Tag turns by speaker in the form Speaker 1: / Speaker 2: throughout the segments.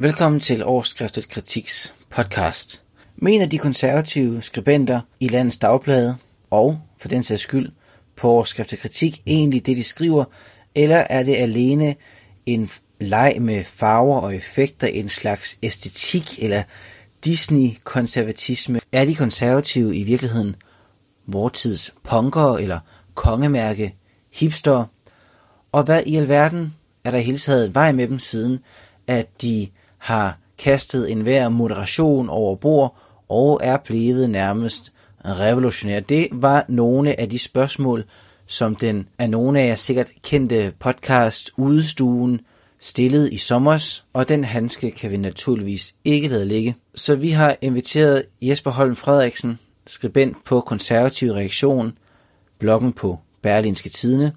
Speaker 1: Velkommen til Årskriftet Kritiks podcast. Mener de konservative skribenter i landets dagblade, og for den sags skyld på Årskriftet Kritik, egentlig det de skriver, eller er det alene en leg med farver og effekter, en slags æstetik eller Disney-konservatisme? Er de konservative i virkeligheden vortids punker eller kongemærke hipster? Og hvad i alverden er der i hele taget vej med dem siden, at de har kastet enhver moderation over bord og er blevet nærmest revolutionær. Det var nogle af de spørgsmål, som den af nogle af jer sikkert kendte podcast Udestuen stillede i sommers, og den handske kan vi naturligvis ikke lade ligge. Så vi har inviteret Jesper Holm Frederiksen, skribent på Konservativ Reaktion, bloggen på Berlinske Tidene,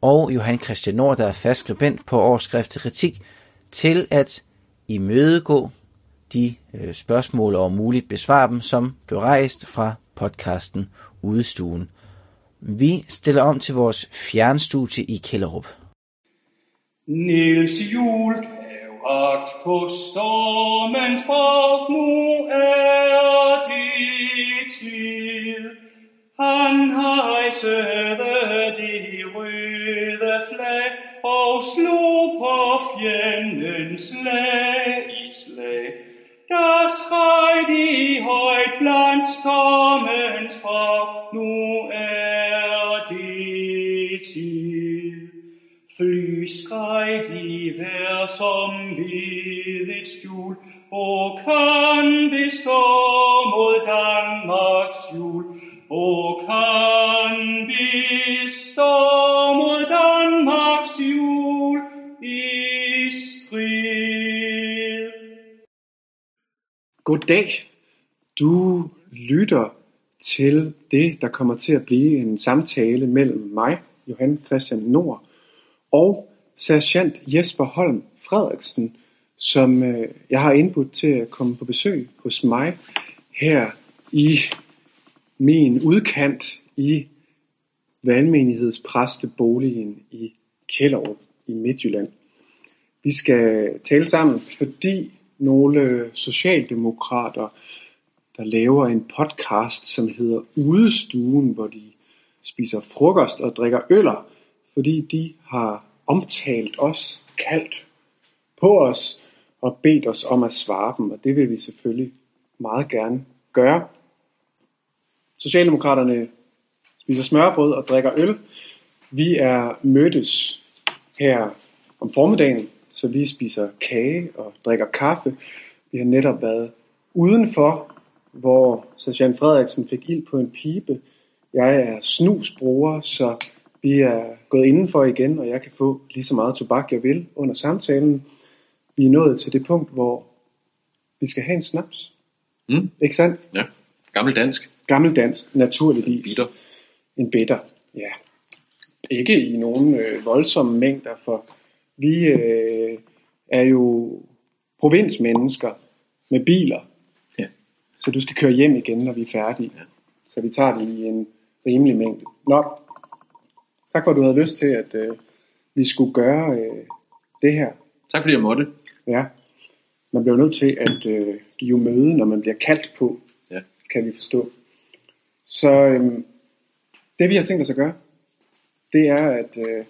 Speaker 1: og Johan Christian Nord, der er fast skribent på Årskrift til Kritik, til at imødegå de øh, spørgsmål og muligt besvare dem, som blev rejst fra podcasten Udestuen. Vi stiller om til vores fjernstudie i Kælderup.
Speaker 2: Nils Jul gav agt på stormens brag, nu er det tid. Han hejsede de røde flag og slog fjendens slag i slag. Der skreg de højt blandt stormens brag, nu er det tid. Fly skreg de vær som ved et skjul, og kan bestå
Speaker 3: dag. Du lytter til det, der kommer til at blive en samtale mellem mig, Johan Christian Nord, og sergeant Jesper Holm Frederiksen, som øh, jeg har indbudt til at komme på besøg hos mig her i min udkant i valgmenighedspræsteboligen i Kjellerup i Midtjylland. Vi skal tale sammen, fordi nogle øh, socialdemokrater, der laver en podcast, som hedder Udestuen, hvor de spiser frokost og drikker øller, fordi de har omtalt os, kaldt på os og bedt os om at svare dem, og det vil vi selvfølgelig meget gerne gøre. Socialdemokraterne spiser smørbrød og drikker øl. Vi er mødtes her om formiddagen, så vi spiser kage og drikker kaffe. Vi har netop været udenfor, hvor Sergeant Frederiksen fik ild på en pibe. Jeg er snusbruger, så vi er gået indenfor igen, og jeg kan få lige så meget tobak, jeg vil under samtalen. Vi er nået til det punkt, hvor vi skal have en snaps.
Speaker 4: Mm.
Speaker 3: Ikke sandt?
Speaker 4: Ja, gammel dansk.
Speaker 3: Gammel dansk, naturligvis.
Speaker 4: Bitter.
Speaker 3: En bitter, ja. Ikke i nogen øh, voldsomme mængder, for vi øh, er jo provinsmennesker med biler.
Speaker 4: Ja.
Speaker 3: Så du skal køre hjem igen, når vi er færdige.
Speaker 4: Ja.
Speaker 3: Så vi tager det i en rimelig mængde. Nå, tak for at du havde lyst til, at øh, vi skulle gøre øh, det her.
Speaker 4: Tak fordi jeg måtte.
Speaker 3: Ja, man bliver nødt til at øh, give møde, når man bliver kaldt på,
Speaker 4: Ja.
Speaker 3: kan vi forstå. Så øhm, det vi har tænkt os at gøre, det er at øh,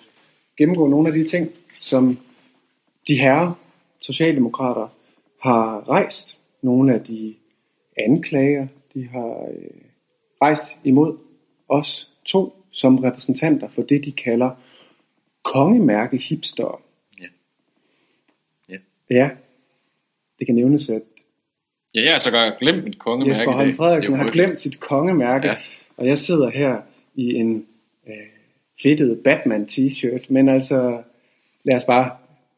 Speaker 3: gennemgå nogle af de ting, som de herre socialdemokrater har rejst. Nogle af de anklager, de har øh, rejst imod os to som repræsentanter for det, de kalder kongemærke hipster.
Speaker 4: Ja. Ja.
Speaker 3: Ja, det kan nævnes, at
Speaker 4: Ja, jeg har så godt glemt mit kongemærke
Speaker 3: Jesper Holm. Frederiksen
Speaker 4: er
Speaker 3: har glemt sit kongemærke. Ja. og jeg sidder her i en øh, fedtet Batman t-shirt, men altså lad os bare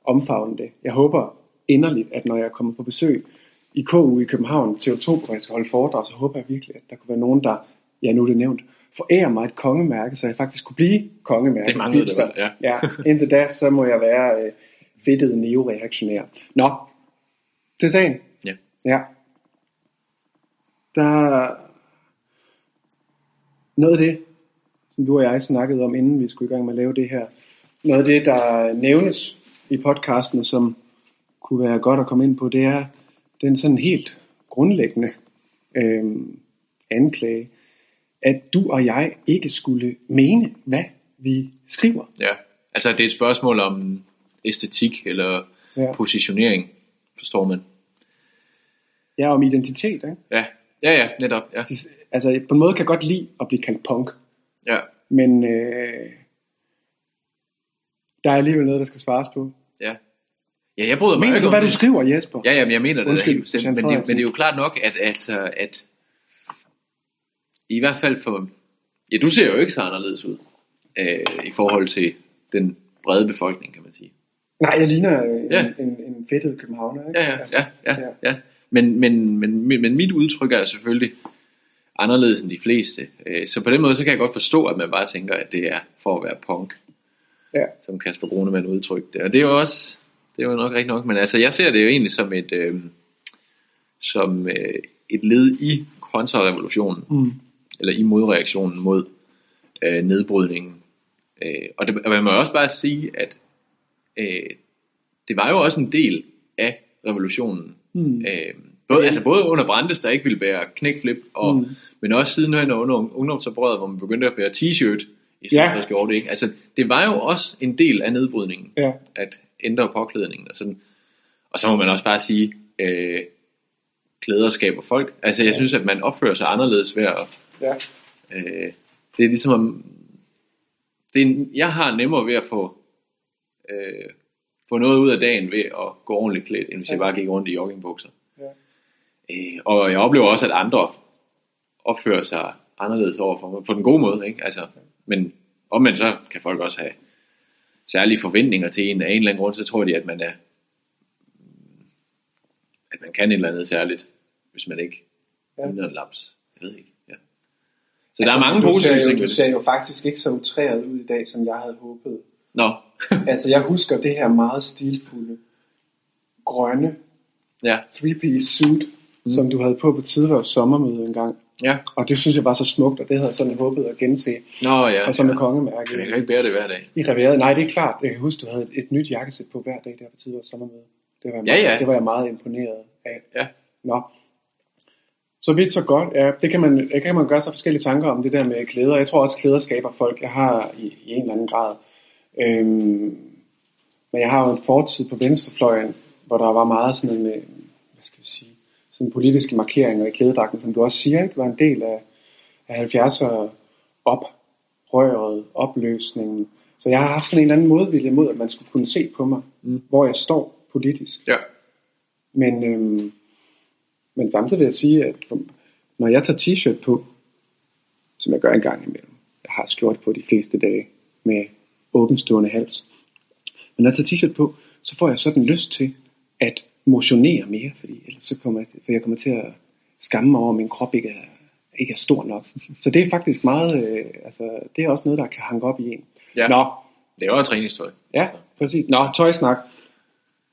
Speaker 3: omfavne det. Jeg håber inderligt, at når jeg kommer på besøg i KU i København til oktober, hvor jeg skal holde foredrag, så håber jeg virkelig, at der kunne være nogen, der, ja nu er det nævnt, forærer mig et kongemærke, så jeg faktisk kunne blive kongemærke.
Speaker 4: Det manglede det vel, ja.
Speaker 3: ja. Indtil da, så må jeg være øh, fedtet neoreaktionær. Nå, til sagen.
Speaker 4: Ja.
Speaker 3: Ja. Der noget af det, som du og jeg snakkede om, inden vi skulle i gang med at lave det her, noget af det, der nævnes i podcasten, som kunne være godt at komme ind på, det er den sådan helt grundlæggende øh, anklage, at du og jeg ikke skulle mene, hvad vi skriver.
Speaker 4: Ja, altså det er et spørgsmål om æstetik eller
Speaker 3: Ja.
Speaker 4: positionering, forstår man.
Speaker 3: Ja, om identitet. Ikke?
Speaker 4: Ja, ja, ja, netop. Ja,
Speaker 3: altså, på en måde kan jeg godt lide at blive kaldt punk,
Speaker 4: ja.
Speaker 3: men øh, der er alligevel noget, der skal svares på.
Speaker 4: ja. ja jeg bryder mig
Speaker 3: Mener
Speaker 4: ikke
Speaker 3: du, hvad du skriver, Jesper?
Speaker 4: Ja, ja, men jeg mener det
Speaker 3: Undskyld,
Speaker 4: bestemt. Men det, men det er jo klart nok, at, at, at i hvert fald for... Ja, du ser jo ikke så anderledes ud øh, i forhold til den brede befolkning, kan man sige.
Speaker 3: Nej, jeg ligner
Speaker 4: Ja.
Speaker 3: en, en, en fedtet københavner. Ikke?
Speaker 4: Ja, ja, ja, ja,
Speaker 3: Ja.
Speaker 4: ja. Men, men, men, men mit udtryk er selvfølgelig anderledes end de fleste. Øh, Så på den måde, så kan jeg godt forstå, at man bare tænker, at det er for at være punk,
Speaker 3: Ja.
Speaker 4: som Kasper Grunemann udtrykte det. Og det er jo også, det er jo nok rigtigt nok, men altså, jeg ser det jo egentlig som et, øh, som øh, et led i kontrarevolutionen,
Speaker 3: Mm.
Speaker 4: eller i modreaktionen mod øh, nedbrydningen. Øh, og, det, og man må også bare sige, at øh, det var jo også en del af revolutionen.
Speaker 3: Mm.
Speaker 4: Øh, både, altså både under Brandes, der ikke ville bære knækflip, og,
Speaker 3: Mm.
Speaker 4: men også sidenhen under ungdomsoprøret, hvor man begyndte at bære t-shirt i stedet
Speaker 3: Ja.
Speaker 4: skjorte. Ikke? Altså, det var jo også en del af nedbrydningen,
Speaker 3: Ja.
Speaker 4: at ændre påklædningen. Og, sådan. og så må man også bare sige, øh, klæder skaber folk. Altså jeg synes, at man opfører sig anderledes ved at
Speaker 3: Ja.
Speaker 4: Øh, det er ligesom om, det er, jeg har nemmere ved at få, øh, få noget ud af dagen ved at gå ordentligt klædt, end hvis ja. jeg bare gik rundt i joggingbukser. Øh, og jeg oplever også, at andre opfører sig anderledes overfor mig, på den gode måde. Ikke? Altså, men omvendt så kan folk også have særlige forventninger til en. Af en eller anden grund, så tror de, at man er at man kan et eller andet særligt, hvis man ikke
Speaker 3: Ja.
Speaker 4: ligner en laps. Jeg ved ikke. Ja. Så der er mange
Speaker 3: du
Speaker 4: positive ting
Speaker 3: du ser jo faktisk ikke så utræret ud i dag, som jeg havde håbet.
Speaker 4: Nå,
Speaker 3: altså, jeg husker det her meget stilfulde, grønne,
Speaker 4: ja.
Speaker 3: three-piece suit, mm. som du havde på på Tidevårs sommermøde en gang.
Speaker 4: Ja.
Speaker 3: Og det synes jeg var så smukt, og det havde jeg sådan håbet at gense.
Speaker 4: Nå, ja.
Speaker 3: og så med
Speaker 4: ja.
Speaker 3: kongemærke.
Speaker 4: Jeg kan ikke bære det hver dag.
Speaker 3: I reveret. Nej, det er klart. Jeg kan huske, du havde et, et nyt jakkesæt på hver dag der på Tidevårs sommermøde. Det var,
Speaker 4: Ja,
Speaker 3: meget,
Speaker 4: ja.
Speaker 3: det var jeg meget imponeret af.
Speaker 4: Ja.
Speaker 3: Nå. Så vidt så godt. Ja, det kan man, kan man gøre sig forskellige tanker om, det der med klæder. Jeg tror også, klæder skaber folk. Jeg har i, i en eller anden grad. Øhm, men jeg har jo en fortid på venstrefløjen, hvor der var meget sådan noget med, hvad skal vi sige, sådan politiske markeringer i klædedragten, som du også siger, ikke var en del af, af 70'er oprøret, opløsningen. Så jeg har haft sådan en eller anden modvilje mod, at man skulle kunne se på mig, mm. hvor jeg står politisk.
Speaker 4: Ja.
Speaker 3: Men, øhm, men samtidig vil jeg sige, at når jeg tager t-shirt på, som jeg gør en gang imellem, jeg har skjort på de fleste dage med åbenstående hals, men når jeg tager t-shirt på, så får jeg sådan lyst til at motionere mere, fordi ellers så kommer jeg, for jeg kommer til at skamme mig over, at min krop ikke er, ikke er stor nok. Så det er faktisk meget, øh, altså det er også noget, der kan hanke op i en.
Speaker 4: Ja.
Speaker 3: Nå,
Speaker 4: Det er jo træningstøj.
Speaker 3: ja, præcis. Nå, tøjsnak,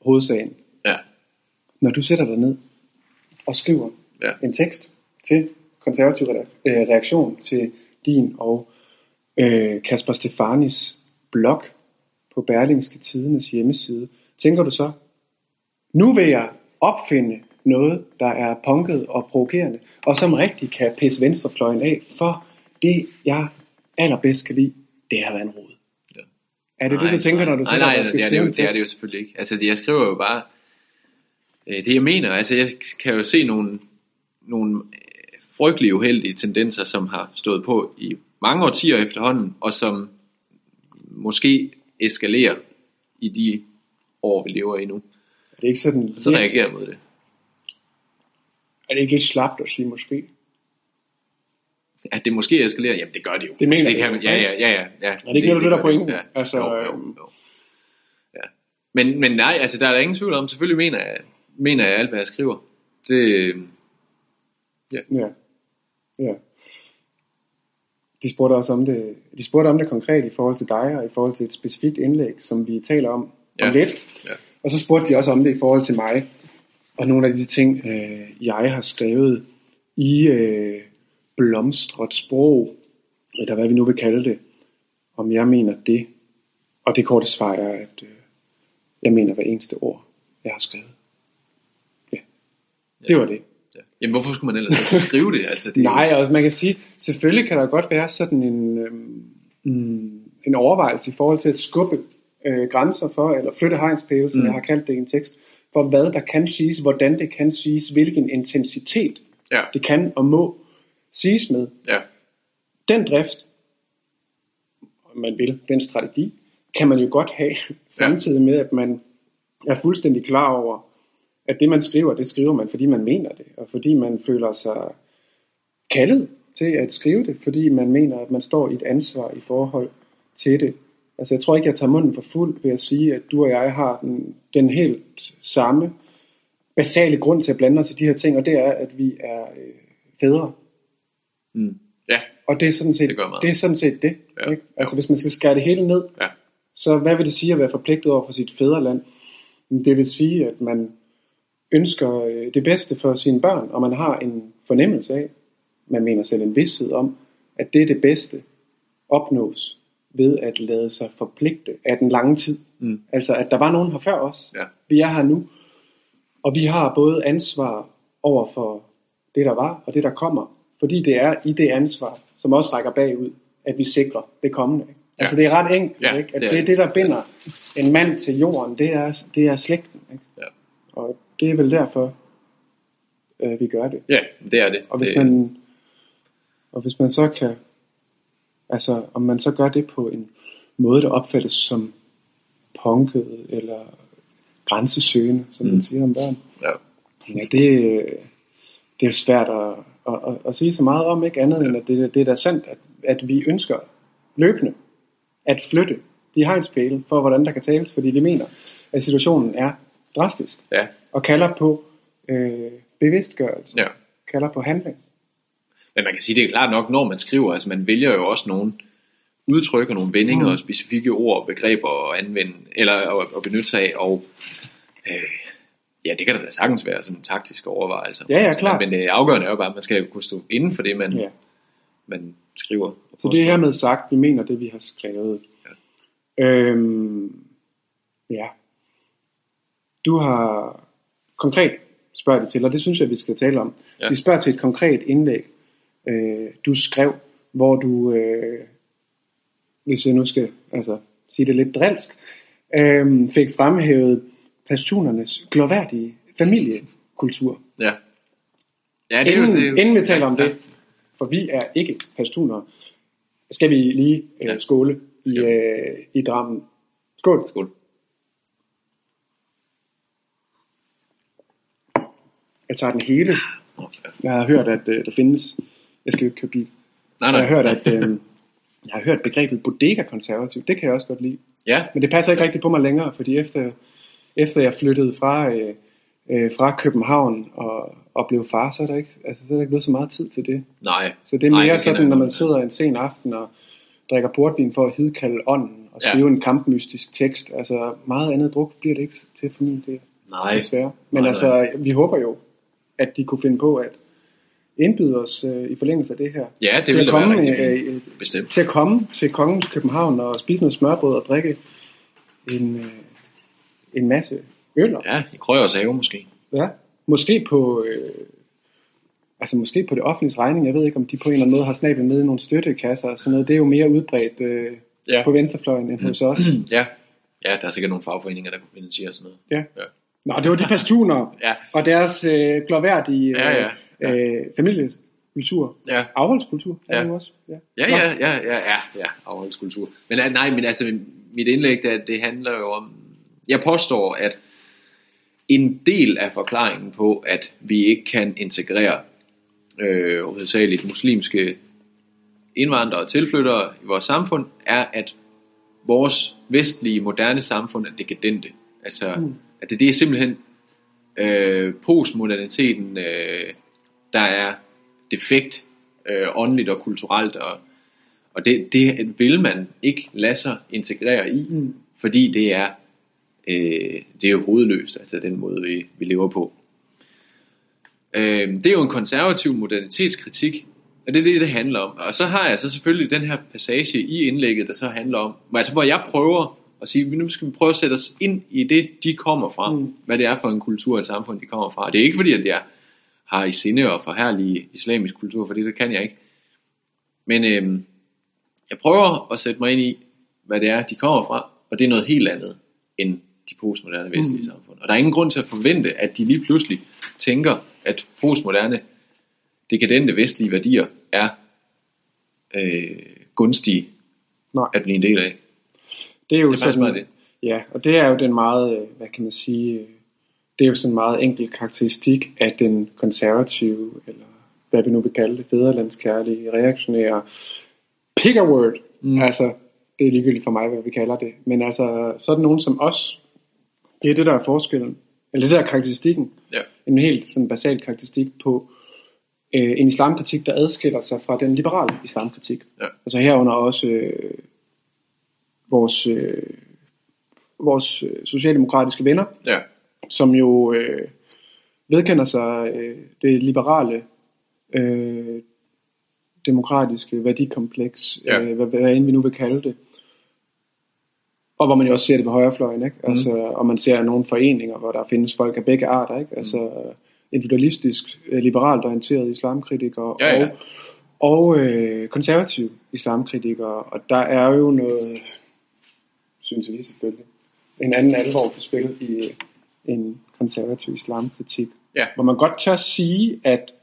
Speaker 3: hovedsagen.
Speaker 4: Ja.
Speaker 3: Når du sætter dig ned og skriver
Speaker 4: Ja.
Speaker 3: en tekst til konservativ øh, reaktion til din og øh, Kasper Stefanis blog på Berlingske Tidenes hjemmeside, tænker du så, nu vil jeg opfinde noget, der er punket og provokerende, og som rigtig kan pisse venstrefløjen af, for det, jeg allerbedst kan lide, det er vandrod.
Speaker 4: Ja.
Speaker 3: Er det det, du tænker, når du
Speaker 4: nej,
Speaker 3: sætter
Speaker 4: nej, nej,
Speaker 3: og skal
Speaker 4: det er det, jo, det er det jo selvfølgelig ikke. Altså, jeg skriver jo bare øh, det, jeg mener. Altså, jeg kan jo se nogle, nogle øh, frygtelige uheldige tendenser, som har stået på i mange årtier efterhånden, og som måske eskalerer i de år, vi lever i nu.
Speaker 3: Er det ikke sådan
Speaker 4: Så reagerer jeg mod det.
Speaker 3: er det ikke lidt slapt at sige måske?
Speaker 4: At det måske eskalerer, jamen det gør det jo.
Speaker 3: Det mener
Speaker 4: altså, det man, ja, ja, ja, ja, ja.
Speaker 3: Er det ikke det, der er
Speaker 4: gør
Speaker 3: pointen?
Speaker 4: Ja.
Speaker 3: Altså,
Speaker 4: jo, jo,
Speaker 3: øhm,
Speaker 4: jo. Ja. Men, men nej, altså der er der ingen tvivl om, selvfølgelig mener jeg, mener jeg alt, hvad jeg skriver. Det,
Speaker 3: Ja. ja. De spurgte også om det, de spurgte om det konkret i forhold til dig, og i forhold til et specifikt indlæg, som vi taler om
Speaker 4: Ja.
Speaker 3: om lidt.
Speaker 4: Ja.
Speaker 3: Og så spurgte de også om det i forhold til mig, og nogle af de ting, øh, jeg har skrevet i øh, blomstret sprog, eller hvad vi nu vil kalde det, om jeg mener det. Og det korte svar er, at øh, jeg mener hver eneste ord, jeg har skrevet. Ja, det var det.
Speaker 4: Ja. Jamen, hvorfor skulle man ellers ikke skrive det? Altså, det
Speaker 3: Nej, og man kan sige, selvfølgelig kan der godt være sådan en, øhm, en overvejelse i forhold til at skubbe øh, grænser for, eller flytte hegnspæle, som
Speaker 4: Mm.
Speaker 3: jeg har kaldt det i en tekst, for hvad der kan siges, hvordan det kan siges, hvilken intensitet
Speaker 4: Ja,
Speaker 3: det kan og må siges med.
Speaker 4: ja,
Speaker 3: Den drift, man vil, den strategi, kan man jo godt have, samtidig med, at man er fuldstændig klar over, at det man skriver, det skriver man, fordi man mener det, og fordi man føler sig kaldet til at skrive det, fordi man mener, at man står i et ansvar i forhold til det. Altså jeg tror ikke, jeg tager munden for fuld ved at sige, at du og jeg har den, den helt samme basale grund til at blande os i de her ting, og det er, at vi er øh, fædre.
Speaker 4: mm. ja,
Speaker 3: Og det er sådan set
Speaker 4: Det gør meget.
Speaker 3: det. Er sådan set det
Speaker 4: Ja.
Speaker 3: ikke? Altså hvis man skal skære det hele ned,
Speaker 4: ja,
Speaker 3: så hvad vil det sige at være forpligtet over for sit fædreland? Det vil sige, at man ønsker øh, det bedste for sine børn, og man har en fornemmelse af, man mener selv en vidsthed om, at det er det bedste opnås ved at lade sig forpligte af den lange tid.
Speaker 4: Mm.
Speaker 3: Altså at der var nogen her før os.
Speaker 4: ja,
Speaker 3: Vi er her nu, og vi har både ansvar over for det, der var, og det, der kommer. Fordi det er i det ansvar, som også rækker bagud, at vi sikrer det kommende. Ikke?
Speaker 4: Ja.
Speaker 3: Altså det er ret enkelt,
Speaker 4: Ja,
Speaker 3: ikke? at
Speaker 4: det
Speaker 3: det
Speaker 4: er
Speaker 3: er det, der binder en mand til jorden, det er, det er slægten. Ikke?
Speaker 4: Ja.
Speaker 3: Og det er vel derfor, øh, vi gør det.
Speaker 4: ja, det er det.
Speaker 3: Og hvis,
Speaker 4: det
Speaker 3: man, og hvis man så kan, altså om man så gør det på en måde, der opfattes som punket eller grænsesøgende, som mm. Man siger om børn.
Speaker 4: ja,
Speaker 3: Ja, det, det er jo svært at, at, at, at sige så meget om, ikke andet end at det, det er da sandt, at, at vi ønsker løbende at flytte de hegnspæle for, hvordan der kan tales, fordi vi mener, at situationen er drastisk
Speaker 4: ja,
Speaker 3: og kalder på øh, bevidstgørelse,
Speaker 4: ja.
Speaker 3: kalder på handling.
Speaker 4: Men man kan sige, det er klart nok, når man skriver, altså man vælger jo også nogle udtryk og nogle vendinger
Speaker 3: Mm.
Speaker 4: og specifikke ord og begreber at anvende, eller at, at benytte sig af, og øh, ja, det kan da sagtens være sådan en taktisk overvejelse.
Speaker 3: Ja, ja, klart.
Speaker 4: Men det afgørende er jo bare, at man skal kunne stå inden for det, man,
Speaker 3: Ja.
Speaker 4: man skriver. og
Speaker 3: Så det er
Speaker 4: påstår.
Speaker 3: hermed sagt, vi mener det, vi har skrevet. Ja. Øhm, ja. Du har konkret spørger det til, og det synes jeg, vi skal tale om.
Speaker 4: Ja.
Speaker 3: Vi spørger til et konkret indlæg, øh, du skrev, hvor du, øh, hvis jeg nu skal altså, sige det lidt drilsk, øh, fik fremhævet pashtunernes glorværdige familiekultur.
Speaker 4: Ja. Ja, det er jo
Speaker 3: Inden,
Speaker 4: det. er jo-
Speaker 3: inden vi taler om
Speaker 4: ja,
Speaker 3: det, for vi er ikke pashtuner, skal vi lige øh,
Speaker 4: Ja.
Speaker 3: skåle i, øh, i Drammen. Skål.
Speaker 4: Skål.
Speaker 3: Jeg tager den hele. Jeg har hørt, at øh, der findes... Jeg skal jo ikke køre bil.
Speaker 4: Nej,
Speaker 3: Jeg
Speaker 4: nej.
Speaker 3: har hørt, at... Øh, jeg har hørt begrebet bodega-konservativ. Det kan jeg også godt lide.
Speaker 4: Ja,
Speaker 3: Men det passer ikke rigtigt på mig længere, fordi efter, efter jeg flyttede fra, øh, øh, fra København og, og blev far, så er, der ikke, altså, så er der ikke blevet så meget tid til det.
Speaker 4: nej.
Speaker 3: Så det er
Speaker 4: Nej,
Speaker 3: mere
Speaker 4: det
Speaker 3: Nej,
Speaker 4: kender
Speaker 3: sådan,
Speaker 4: jeg
Speaker 3: når man
Speaker 4: ja.
Speaker 3: sidder en sen aften og drikker portvin for at hidkalde ånden og
Speaker 4: Ja.
Speaker 3: skrive en kampmystisk tekst. Altså meget andet druk bliver det ikke til for min del,
Speaker 4: Nej.
Speaker 3: desværre. Men
Speaker 4: Nej,
Speaker 3: altså, vi håber jo, at de kunne finde på at indbyde os øh, i forlængelse af det her.
Speaker 4: Ja, det
Speaker 3: til
Speaker 4: ville
Speaker 3: at
Speaker 4: da være
Speaker 3: komme,
Speaker 4: rigtig
Speaker 3: øh, øh,
Speaker 4: Bestemt.
Speaker 3: til at komme til Kongens København og spise noget smørbrød og drikke en, øh, en masse øller.
Speaker 4: Ja, i Krøgers have måske.
Speaker 3: Ja. Måske på øh, altså måske på det offentlige regning. Jeg ved ikke, om de på en eller anden måde har snablet med i nogle støttekasser og sådan noget. Det er jo mere udbredt øh,
Speaker 4: Ja.
Speaker 3: på venstrefløjen end hos os.
Speaker 4: Ja. Ja, der er sikkert nogle fagforeninger, der kunne finansiere sådan noget.
Speaker 3: Ja.
Speaker 4: Ja.
Speaker 3: Nå, det var de pastuner
Speaker 4: Ja.
Speaker 3: og deres øh, glorværdige øh,
Speaker 4: Ja, ja, ja.
Speaker 3: Øh, familiekultur.
Speaker 4: Ja.
Speaker 3: Afholdskultur er
Speaker 4: Ja.
Speaker 3: det jo også. Ja.
Speaker 4: Ja, ja, ja, ja, ja, ja, afholdskultur. Men øh, nej, men altså, mit indlæg, det, det handler jo om, jeg påstår, at en del af forklaringen på, at vi ikke kan integrere øh, hovedsageligt muslimske indvandrere og tilflyttere i vores samfund, er, at vores vestlige, moderne samfund er dekadente. Altså, mm. at det, det er simpelthen øh, postmoderniteten, øh, der er defekt øh, åndeligt og kulturelt, og, og det, det vil man ikke lade sig integrere i,
Speaker 3: Mm.
Speaker 4: fordi det er, øh, det er jo hovedløst, altså den måde, vi, vi lever på. Øh, det er jo en konservativ modernitetskritik, og det er det, det handler om. Og så har jeg så selvfølgelig den her passage i indlægget, der så handler om, altså hvor jeg prøver og sige, nu skal vi prøve at sætte os ind i det, de kommer fra.
Speaker 3: Mm.
Speaker 4: Hvad det er for en kultur og et samfund, de kommer fra. Det er ikke fordi, at jeg har i sinde og forhærlige islamisk kultur, for det, det kan jeg ikke. Men øhm, jeg prøver at sætte mig ind i, hvad det er, de kommer fra, og det er noget helt andet end de postmoderne vestlige
Speaker 3: Mm.
Speaker 4: samfund. Og der er ingen grund til at forvente, at de lige pludselig tænker, at postmoderne, dekadente vestlige værdier er øh, gunstige
Speaker 3: Nej.
Speaker 4: at blive en del af.
Speaker 3: Det er jo
Speaker 4: Det er
Speaker 3: sådan,
Speaker 4: meget det.
Speaker 3: Ja, og det er jo den meget, øh, hvad kan man sige, øh, det er jo sådan en meget enkel karakteristik af den konservative, eller hvad vi nu vil kalde det, fædrelandskærlige, reaktionære, pick a word. Mm. Altså, det er ligegyldigt for mig, hvad vi kalder det. Men altså, så er der nogen som os, det er det, der er forskellen, eller det der er karakteristikken,
Speaker 4: Ja.
Speaker 3: en helt sådan basal karakteristik på øh, en islamkritik, der adskiller sig fra den liberale islamkritik.
Speaker 4: Ja.
Speaker 3: Altså herunder også øh, vores, øh, vores øh, socialdemokratiske venner,
Speaker 4: Ja.
Speaker 3: Som jo øh, vedkender sig øh, det liberale øh, demokratiske værdikompleks,
Speaker 4: Ja.
Speaker 3: øh, hvad, hvad end vi nu vil kalde det. Og hvor man jo også ser det på højrefløjen, ikke?
Speaker 4: Mhm.
Speaker 3: Altså, og man ser nogle foreninger, hvor der findes folk af begge arter, ikke? Altså individualistisk, øh, liberalt orienterede islamkritikere
Speaker 4: Ja, ja.
Speaker 3: og, og øh, konservative islamkritikere. Og der er jo noget, synes vi selvfølgelig, en anden alvor på spil i en konservativ islamkritik.
Speaker 4: Ja.
Speaker 3: Hvor man godt tør sige, at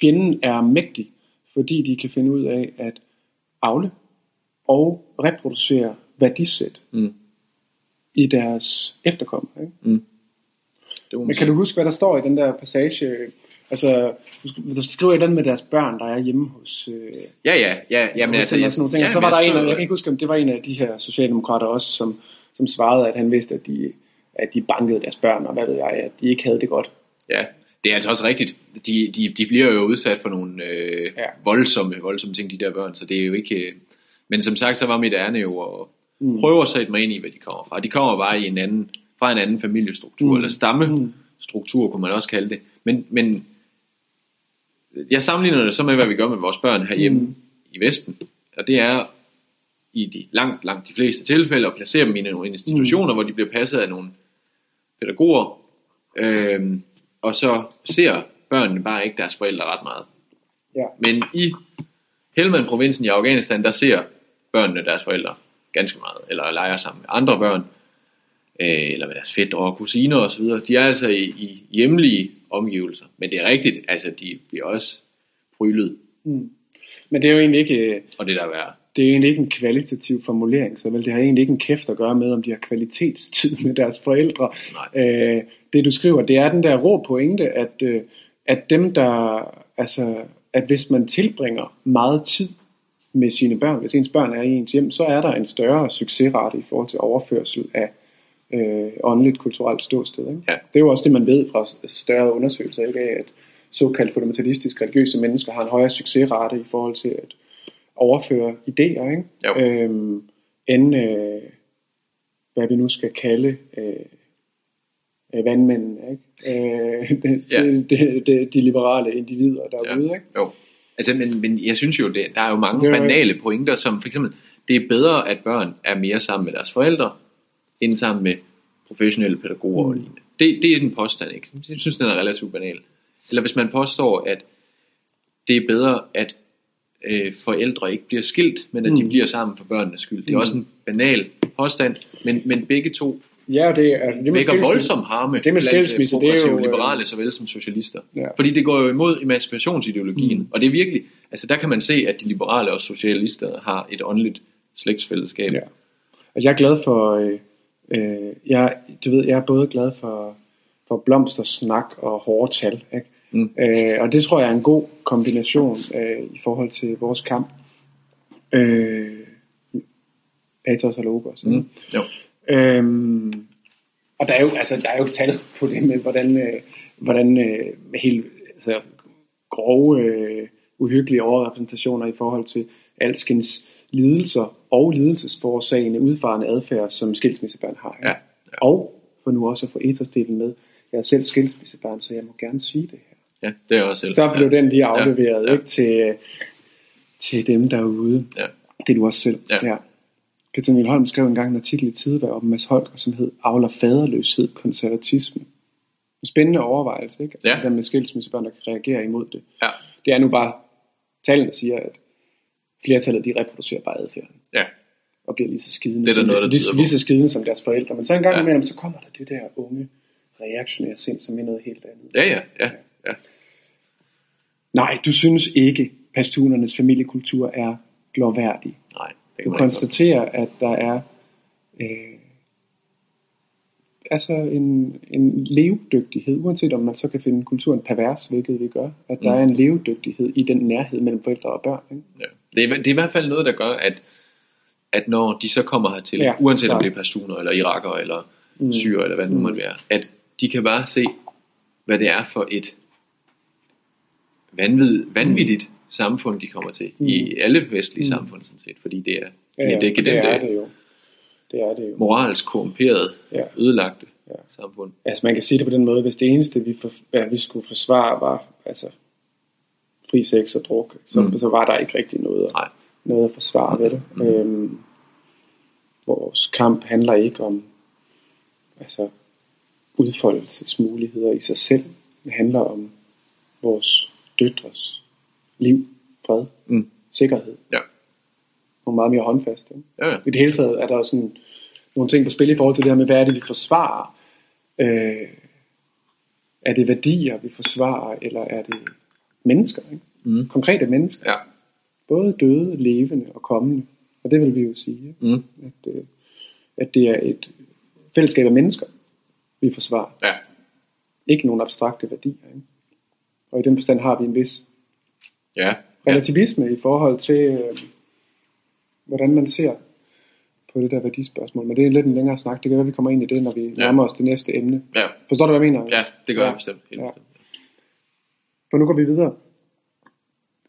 Speaker 3: fjenden er mægtig, fordi de kan finde ud af at afle og reproducere værdisæt
Speaker 4: Mm.
Speaker 3: i deres efterkommere. Ikke?
Speaker 4: Det må man
Speaker 3: Men kan du huske, hvad der står i den der passage? Altså, du sk- du skriver et eller andet med deres børn, der er hjemme hos... Øh,
Speaker 4: Ja, ja, ja, jamen altså,
Speaker 3: jeg, sådan nogle ting.
Speaker 4: ja,
Speaker 3: og så var der en, af- jeg kan ikke huske, om det var en af de her socialdemokrater også, som, som svarede, at han vidste, at de, at de bankede deres børn, og hvad ved jeg, at de ikke havde det godt.
Speaker 4: Ja, det er altså også rigtigt. De, de, de bliver jo udsat for nogle øh,
Speaker 3: Ja.
Speaker 4: voldsomme, voldsomme ting, de der børn, så det er jo ikke... øh, Men som sagt, så var mit ærne jo at
Speaker 3: Mm.
Speaker 4: prøve at sætte mig ind i, hvad de kommer fra. De kommer bare i en anden, fra en anden familiestruktur,
Speaker 3: Mm.
Speaker 4: mm. eller stammestruktur, kunne man også kalde det. Men, men jeg sammenligner det så med, hvad vi gør med vores børn herhjemme
Speaker 3: Mm.
Speaker 4: mm. i Vesten. Og det er i de langt, langt de fleste tilfælde at placere dem i nogle institutioner, mm. hvor de bliver passet af nogle pædagoger, øhm, og så ser børnene bare ikke deres forældre ret meget.
Speaker 3: Ja.
Speaker 4: Men i Helmand-provinsen i Afghanistan, der ser børnene deres forældre ganske meget, eller leger sammen med andre børn, øh, eller med deres fædre og kusiner osv. De er altså i, i hjemlige omgivelser. Men det er rigtigt, altså de bliver også prylet,
Speaker 3: Mm. Men det er jo egentlig ikke, øh,
Speaker 4: og det der er værre.
Speaker 3: Det er egentlig ikke en kvalitativ formulering, så vel, det har egentlig ikke en kæft at gøre med, om de har kvalitetstid med deres forældre.
Speaker 4: Nej.
Speaker 3: Øh, det du skriver, det er den der rå pointe, at, øh, at dem der, altså, at hvis man tilbringer meget tid med sine børn, hvis ens børn er i ens hjem, så er der en større succesrate i forhold til overførsel af øh, åndeligt kulturelt ståsted. Ikke?
Speaker 4: Ja.
Speaker 3: Det er jo også det, man ved fra større undersøgelser, ikke? at såkaldt fundamentalistisk religiøse mennesker har en højere succesrate i forhold til at overføre idéer, ikke?
Speaker 4: Jo.
Speaker 3: Øhm, end øh, hvad vi nu skal kalde øh, øh, vandmændene, ikke? Øh, det,
Speaker 4: Ja.
Speaker 3: det, det, det, de liberale individer derude, ikke?
Speaker 4: Jo. Altså, men, men jeg synes jo, det, der er jo mange
Speaker 3: Det er
Speaker 4: banale pointer, som for eksempel, det er bedre, at børn er mere sammen med deres forældre, end sammen med professionelle pædagoger mm. og lignende. Det, det er den påstand, ikke? Jeg synes, den er relativt banal. Eller hvis man påstår, at det er bedre, at øh, forældre ikke bliver skilt, men at mm. de bliver sammen for børnenes skyld. Det er
Speaker 3: Mm.
Speaker 4: også en banal påstand, men, men begge to
Speaker 3: Ja, det er, altså, det med
Speaker 4: vækker voldsom harme
Speaker 3: det med skilsmisse, det er jo, øh,
Speaker 4: liberale såvel som socialister.
Speaker 3: Ja.
Speaker 4: Fordi det går jo imod emancipationsideologien, mm. og det er virkelig, altså der kan man se, at de liberale og socialister har et åndeligt slægtsfællesskab.
Speaker 3: Ja. Og jeg er glad for, øh, øh, jeg, du ved, jeg er både glad for, for blomstersnak og hårde tal. Ikke?
Speaker 4: Mm.
Speaker 3: Øh, og det tror jeg er en god kombination øh, i forhold til vores kamp. Øh, Pathos og ikke?
Speaker 4: Mm. Jo.
Speaker 3: Øhm, og der er, jo, altså, der er jo tal på det med, hvordan, øh, hvordan øh, helt altså, grove, øh, uhyggelige overrepræsentationer i forhold til alskens lidelser og lidelsesforårsagende udfarende adfærd, som skilsmissebørn har.
Speaker 4: Ja. Ja.
Speaker 3: Og for nu også at få etosdelen med, jeg er selv skilsmissebørn, så jeg må gerne sige det her.
Speaker 4: Ja, det er også.
Speaker 3: Så blev
Speaker 4: ja.
Speaker 3: den lige afleveret
Speaker 4: Ja.
Speaker 3: Ikke, til, til dem derude.
Speaker 4: Ja.
Speaker 3: Det er du også selv.
Speaker 4: Ja.
Speaker 3: Der. Niel Holm skrev engang en artikel i Tidevær om Mads Holger, som hed Avler faderløshed konservatisme. En spændende overvejelse, ikke? Altså,
Speaker 4: Ja.
Speaker 3: der med skilsmissebørn, der kan reagere imod det.
Speaker 4: Ja.
Speaker 3: Det er nu bare, tallene siger, at flertallet, de reproducerer bare adfærden.
Speaker 4: Ja.
Speaker 3: Og bliver lige så skidende,
Speaker 4: Det er
Speaker 3: som,
Speaker 4: noget, der
Speaker 3: lige, så skidende som deres forældre. Men så en gang
Speaker 4: ja.
Speaker 3: imellem, så kommer der det der unge, reaktionære sind, som er noget helt andet.
Speaker 4: Ja, ja, ja. ja.
Speaker 3: Nej, du synes ikke, pastunernes familiekultur er glorværdig.
Speaker 4: Nej, det
Speaker 3: Du
Speaker 4: kan ikke
Speaker 3: konstaterer, at der er øh, altså en, en levedygtighed, uanset om man så kan finde kulturen pervers, hvilket vi gør, at der
Speaker 4: Mm.
Speaker 3: er en levedygtighed i den nærhed mellem forældre og børn. Ikke?
Speaker 4: Ja. Det, er, det er i hvert fald noget, der gør, at, at når de så kommer hertil,
Speaker 3: Ja,
Speaker 4: ja, uanset om
Speaker 3: klart.
Speaker 4: det er pastuner, eller iraker, eller
Speaker 3: Mm.
Speaker 4: mm. syre, eller hvad det nu
Speaker 3: Mm.
Speaker 4: måtte være, at de kan bare se, hvad det er for et vanvid, vanvittigt samfund, de kommer til.
Speaker 3: Mm.
Speaker 4: I alle vestlige
Speaker 3: Mm.
Speaker 4: samfund, sådan set. Fordi det er,
Speaker 3: Ja,
Speaker 4: det
Speaker 3: ja,
Speaker 4: er det,
Speaker 3: det
Speaker 4: det,
Speaker 3: er
Speaker 4: det,
Speaker 3: det jo. Det er det jo.
Speaker 4: moralsk korrumperet,
Speaker 3: Ja.
Speaker 4: ødelagte
Speaker 3: Ja.
Speaker 4: samfund.
Speaker 3: Altså man kan sige det på den måde, hvis det eneste, vi, for, ja, vi skulle forsvare, var altså, fri sex og druk, så,
Speaker 4: Mm.
Speaker 3: mm. så var der ikke rigtig noget,
Speaker 4: Nej.
Speaker 3: noget at forsvare ved det.
Speaker 4: Mm.
Speaker 3: Øhm, vores kamp handler ikke om altså, udfoldelsesmuligheder i sig selv. Det handler om vores døtres liv, fred,
Speaker 4: Mm.
Speaker 3: sikkerhed.
Speaker 4: Ja.
Speaker 3: Og meget mere håndfast. Ikke?
Speaker 4: Ja, ja.
Speaker 3: I det hele taget er der sådan nogle ting på spil i forhold til det her med, hvad er det, vi forsvarer? Øh, er det værdier, vi forsvarer, eller er det mennesker? Ikke?
Speaker 4: Mm.
Speaker 3: Konkrete mennesker.
Speaker 4: Ja.
Speaker 3: Både døde, levende og kommende. Og det vil vi jo sige?
Speaker 4: Mm.
Speaker 3: At, øh, at det er et fællesskab af mennesker, vi forsvarer.
Speaker 4: Ja.
Speaker 3: Ikke nogen abstrakte værdier. Ikke? Og i den forstand har vi en vis
Speaker 4: Ja.
Speaker 3: relativisme i forhold til, øh, hvordan man ser på det der værdispørgsmål. Men det er lidt en længere snak. Det kan være, vi kommer ind i det, når vi ja. nærmer os det næste emne.
Speaker 4: Ja.
Speaker 3: Forstår du, hvad jeg mener?
Speaker 4: ja, det gør
Speaker 3: Ja.
Speaker 4: jeg bestemt. Helt
Speaker 3: Ja.
Speaker 4: bestemt.
Speaker 3: For nu går vi videre.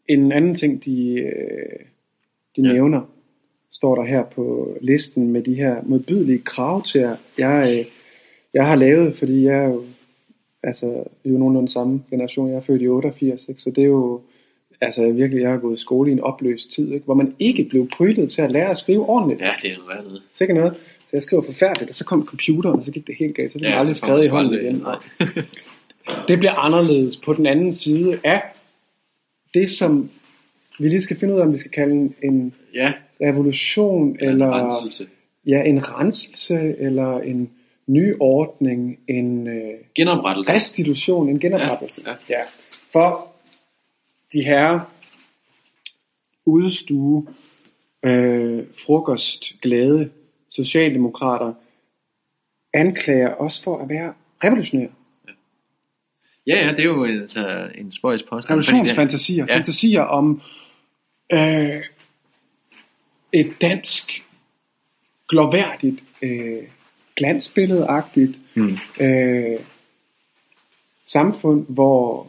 Speaker 3: En anden ting, de, øh, de
Speaker 4: Ja.
Speaker 3: ja. nævner, står der her på listen med de her modbydelige krav til jer, jeg, øh, jeg har lavet, fordi jeg er jo, altså, vi er jo nogenlunde samme generation. Jeg er født i 88, ikke? så det er jo, altså virkelig, jeg har gået i skole i en opløst tid, ikke? hvor man ikke blev prylet til at lære at skrive ordentligt.
Speaker 4: Ja, det er noget andet.
Speaker 3: Sikkert noget. Så jeg skrev forfærdeligt, og så kom computeren, og så gik det helt galt. Så det ja, aldrig
Speaker 4: så kommer
Speaker 3: skrevet i hånden
Speaker 4: aldrig-
Speaker 3: igen. Det bliver anderledes på den anden side af det, som vi lige skal finde ud af, om vi skal kalde en, en
Speaker 4: Ja,
Speaker 3: revolution,
Speaker 4: eller
Speaker 3: eller,
Speaker 4: en renselse.
Speaker 3: ja, en renselse, eller en nyordning, en øh,
Speaker 4: Genoprettelse.
Speaker 3: restitution, en genoprettelse.
Speaker 4: Ja, ja.
Speaker 3: ja. For de her udstue, øh, frokost, glade socialdemokrater anklager os for at være revolutionære.
Speaker 4: Ja, ja, det er jo altså, en spøjs påstand.
Speaker 3: Revolutionsfantasier.
Speaker 4: Ja.
Speaker 3: Fantasier om øh, et dansk, gloværdigt, øh, glansbilledagtigt
Speaker 4: Hmm.
Speaker 3: øh, samfund, hvor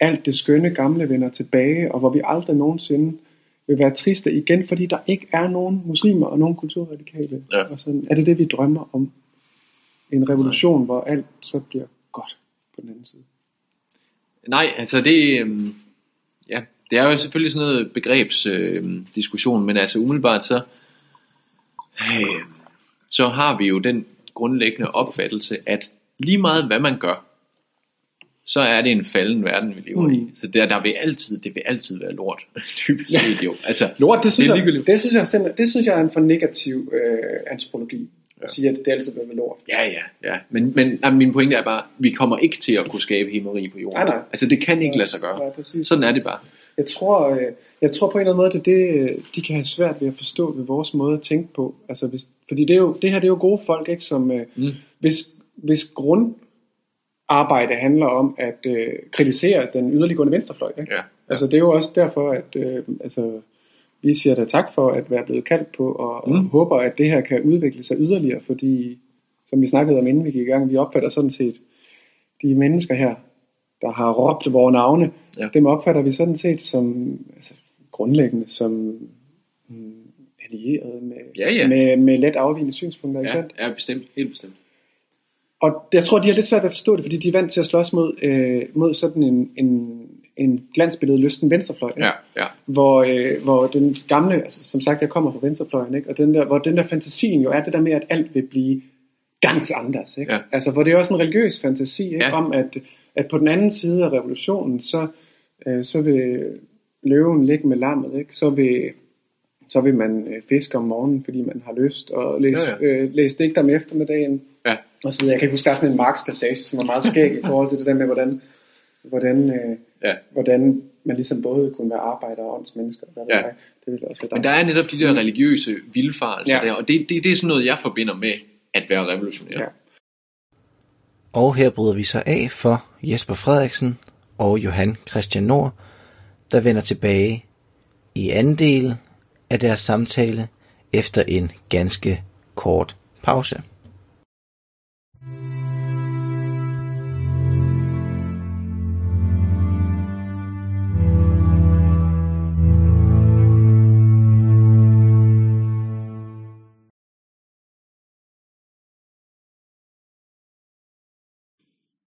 Speaker 3: alt det skønne gamle vender tilbage, og hvor vi aldrig nogensinde vil være triste igen, fordi der ikke er nogen muslimer og nogen kulturradikale.
Speaker 4: Ja.
Speaker 3: Og sådan, er det det, vi drømmer om? En revolution, Nej. hvor alt så bliver godt på den anden side.
Speaker 4: Nej, altså det, øhm, ja, det er jo selvfølgelig sådan noget begrebsdiskussion, øhm, diskussion, men altså umiddelbart så, øh, så har vi jo den grundlæggende opfattelse, at lige meget hvad man gør, så er det en falden verden, vi lever mm. i. Så der, der vil altid, det vil altid være lort, typisk set jo. Altså,
Speaker 3: Lort, det synes,
Speaker 4: Det
Speaker 3: jeg, det, synes jeg, simpelthen- det synes jeg er en for negativ øh, antropologi. At sige, at det altid vil være lort.
Speaker 4: ja, ja, ja. Men, men nej, min pointe er bare, vi kommer ikke til at kunne skabe himmeri på jorden.
Speaker 3: Nej, nej.
Speaker 4: Altså det kan ikke lade sig gøre.
Speaker 3: Ja, præcis.
Speaker 4: Sådan er det bare.
Speaker 3: Jeg tror, øh, jeg tror på en eller anden måde, er det, øh, de kan have svært ved at forstå ved vores måde at tænke på. Altså, hvis, fordi det, er jo, det her det er jo gode folk, ikke, som øh,
Speaker 4: Mm.
Speaker 3: hvis, hvis grundarbejde handler om at øh, kritisere den yderliggående venstrefløj. Ikke?
Speaker 4: Ja.
Speaker 3: Altså, det er jo også derfor, at øh, altså, vi siger da tak for at være blevet kaldt på, og, mm. og håber, at det her kan udvikle sig yderligere, fordi, som vi snakkede om, inden vi gik i gang, vi opfatter sådan set de mennesker her, der har råbt vores navne,
Speaker 4: Ja.
Speaker 3: dem opfatter vi sådan set som altså, grundlæggende som mm, allieret med,
Speaker 4: Ja, ja.
Speaker 3: med, med let afvigende synspunkter. Ikke
Speaker 4: Ja,
Speaker 3: sandt?
Speaker 4: ja, bestemt, helt bestemt.
Speaker 3: Og jeg tror, de har lidt svært ved at forstå det, fordi de er vant til at slås mod, øh, mod sådan en, en, en glansbillede lysten venstrefløj. ikke?
Speaker 4: Ja, ja.
Speaker 3: hvor, øh, hvor den gamle, altså som sagt, jeg kommer fra venstrefløjen, ikke? og den der, hvor den der fantasien jo er det der med, at alt vil blive ganz anders. Ikke?
Speaker 4: Ja.
Speaker 3: Altså, hvor det er også en religiøs fantasi ikke?
Speaker 4: Ja.
Speaker 3: om, at, at på den anden side af revolutionen, så, øh, så vil løven ligge med lammet, ikke? Så, vil, så vil man øh, fiske om morgenen, fordi man har lyst, og læse,
Speaker 4: Ja,
Speaker 3: ja. Øh, læse digter om eftermiddagen,
Speaker 4: Ja.
Speaker 3: og så videre. Jeg kan huske, der er sådan en Marx-passage, som er meget skæg i forhold til det der med, hvordan, hvordan, øh,
Speaker 4: Ja.
Speaker 3: hvordan man ligesom både kunne være arbejder og åndsmennesker. Hvad
Speaker 4: Ja.
Speaker 3: ja. Det ville også være
Speaker 4: Men der er netop de der religiøse vildfarelser
Speaker 3: Ja.
Speaker 4: der, og det, det, det er sådan noget, jeg forbinder med at være revolutionær.
Speaker 3: Ja.
Speaker 1: Og her bryder vi så af for Jesper Frederiksen og Johan Christian Nord, der vender tilbage i anden del af deres samtale efter en ganske kort pause.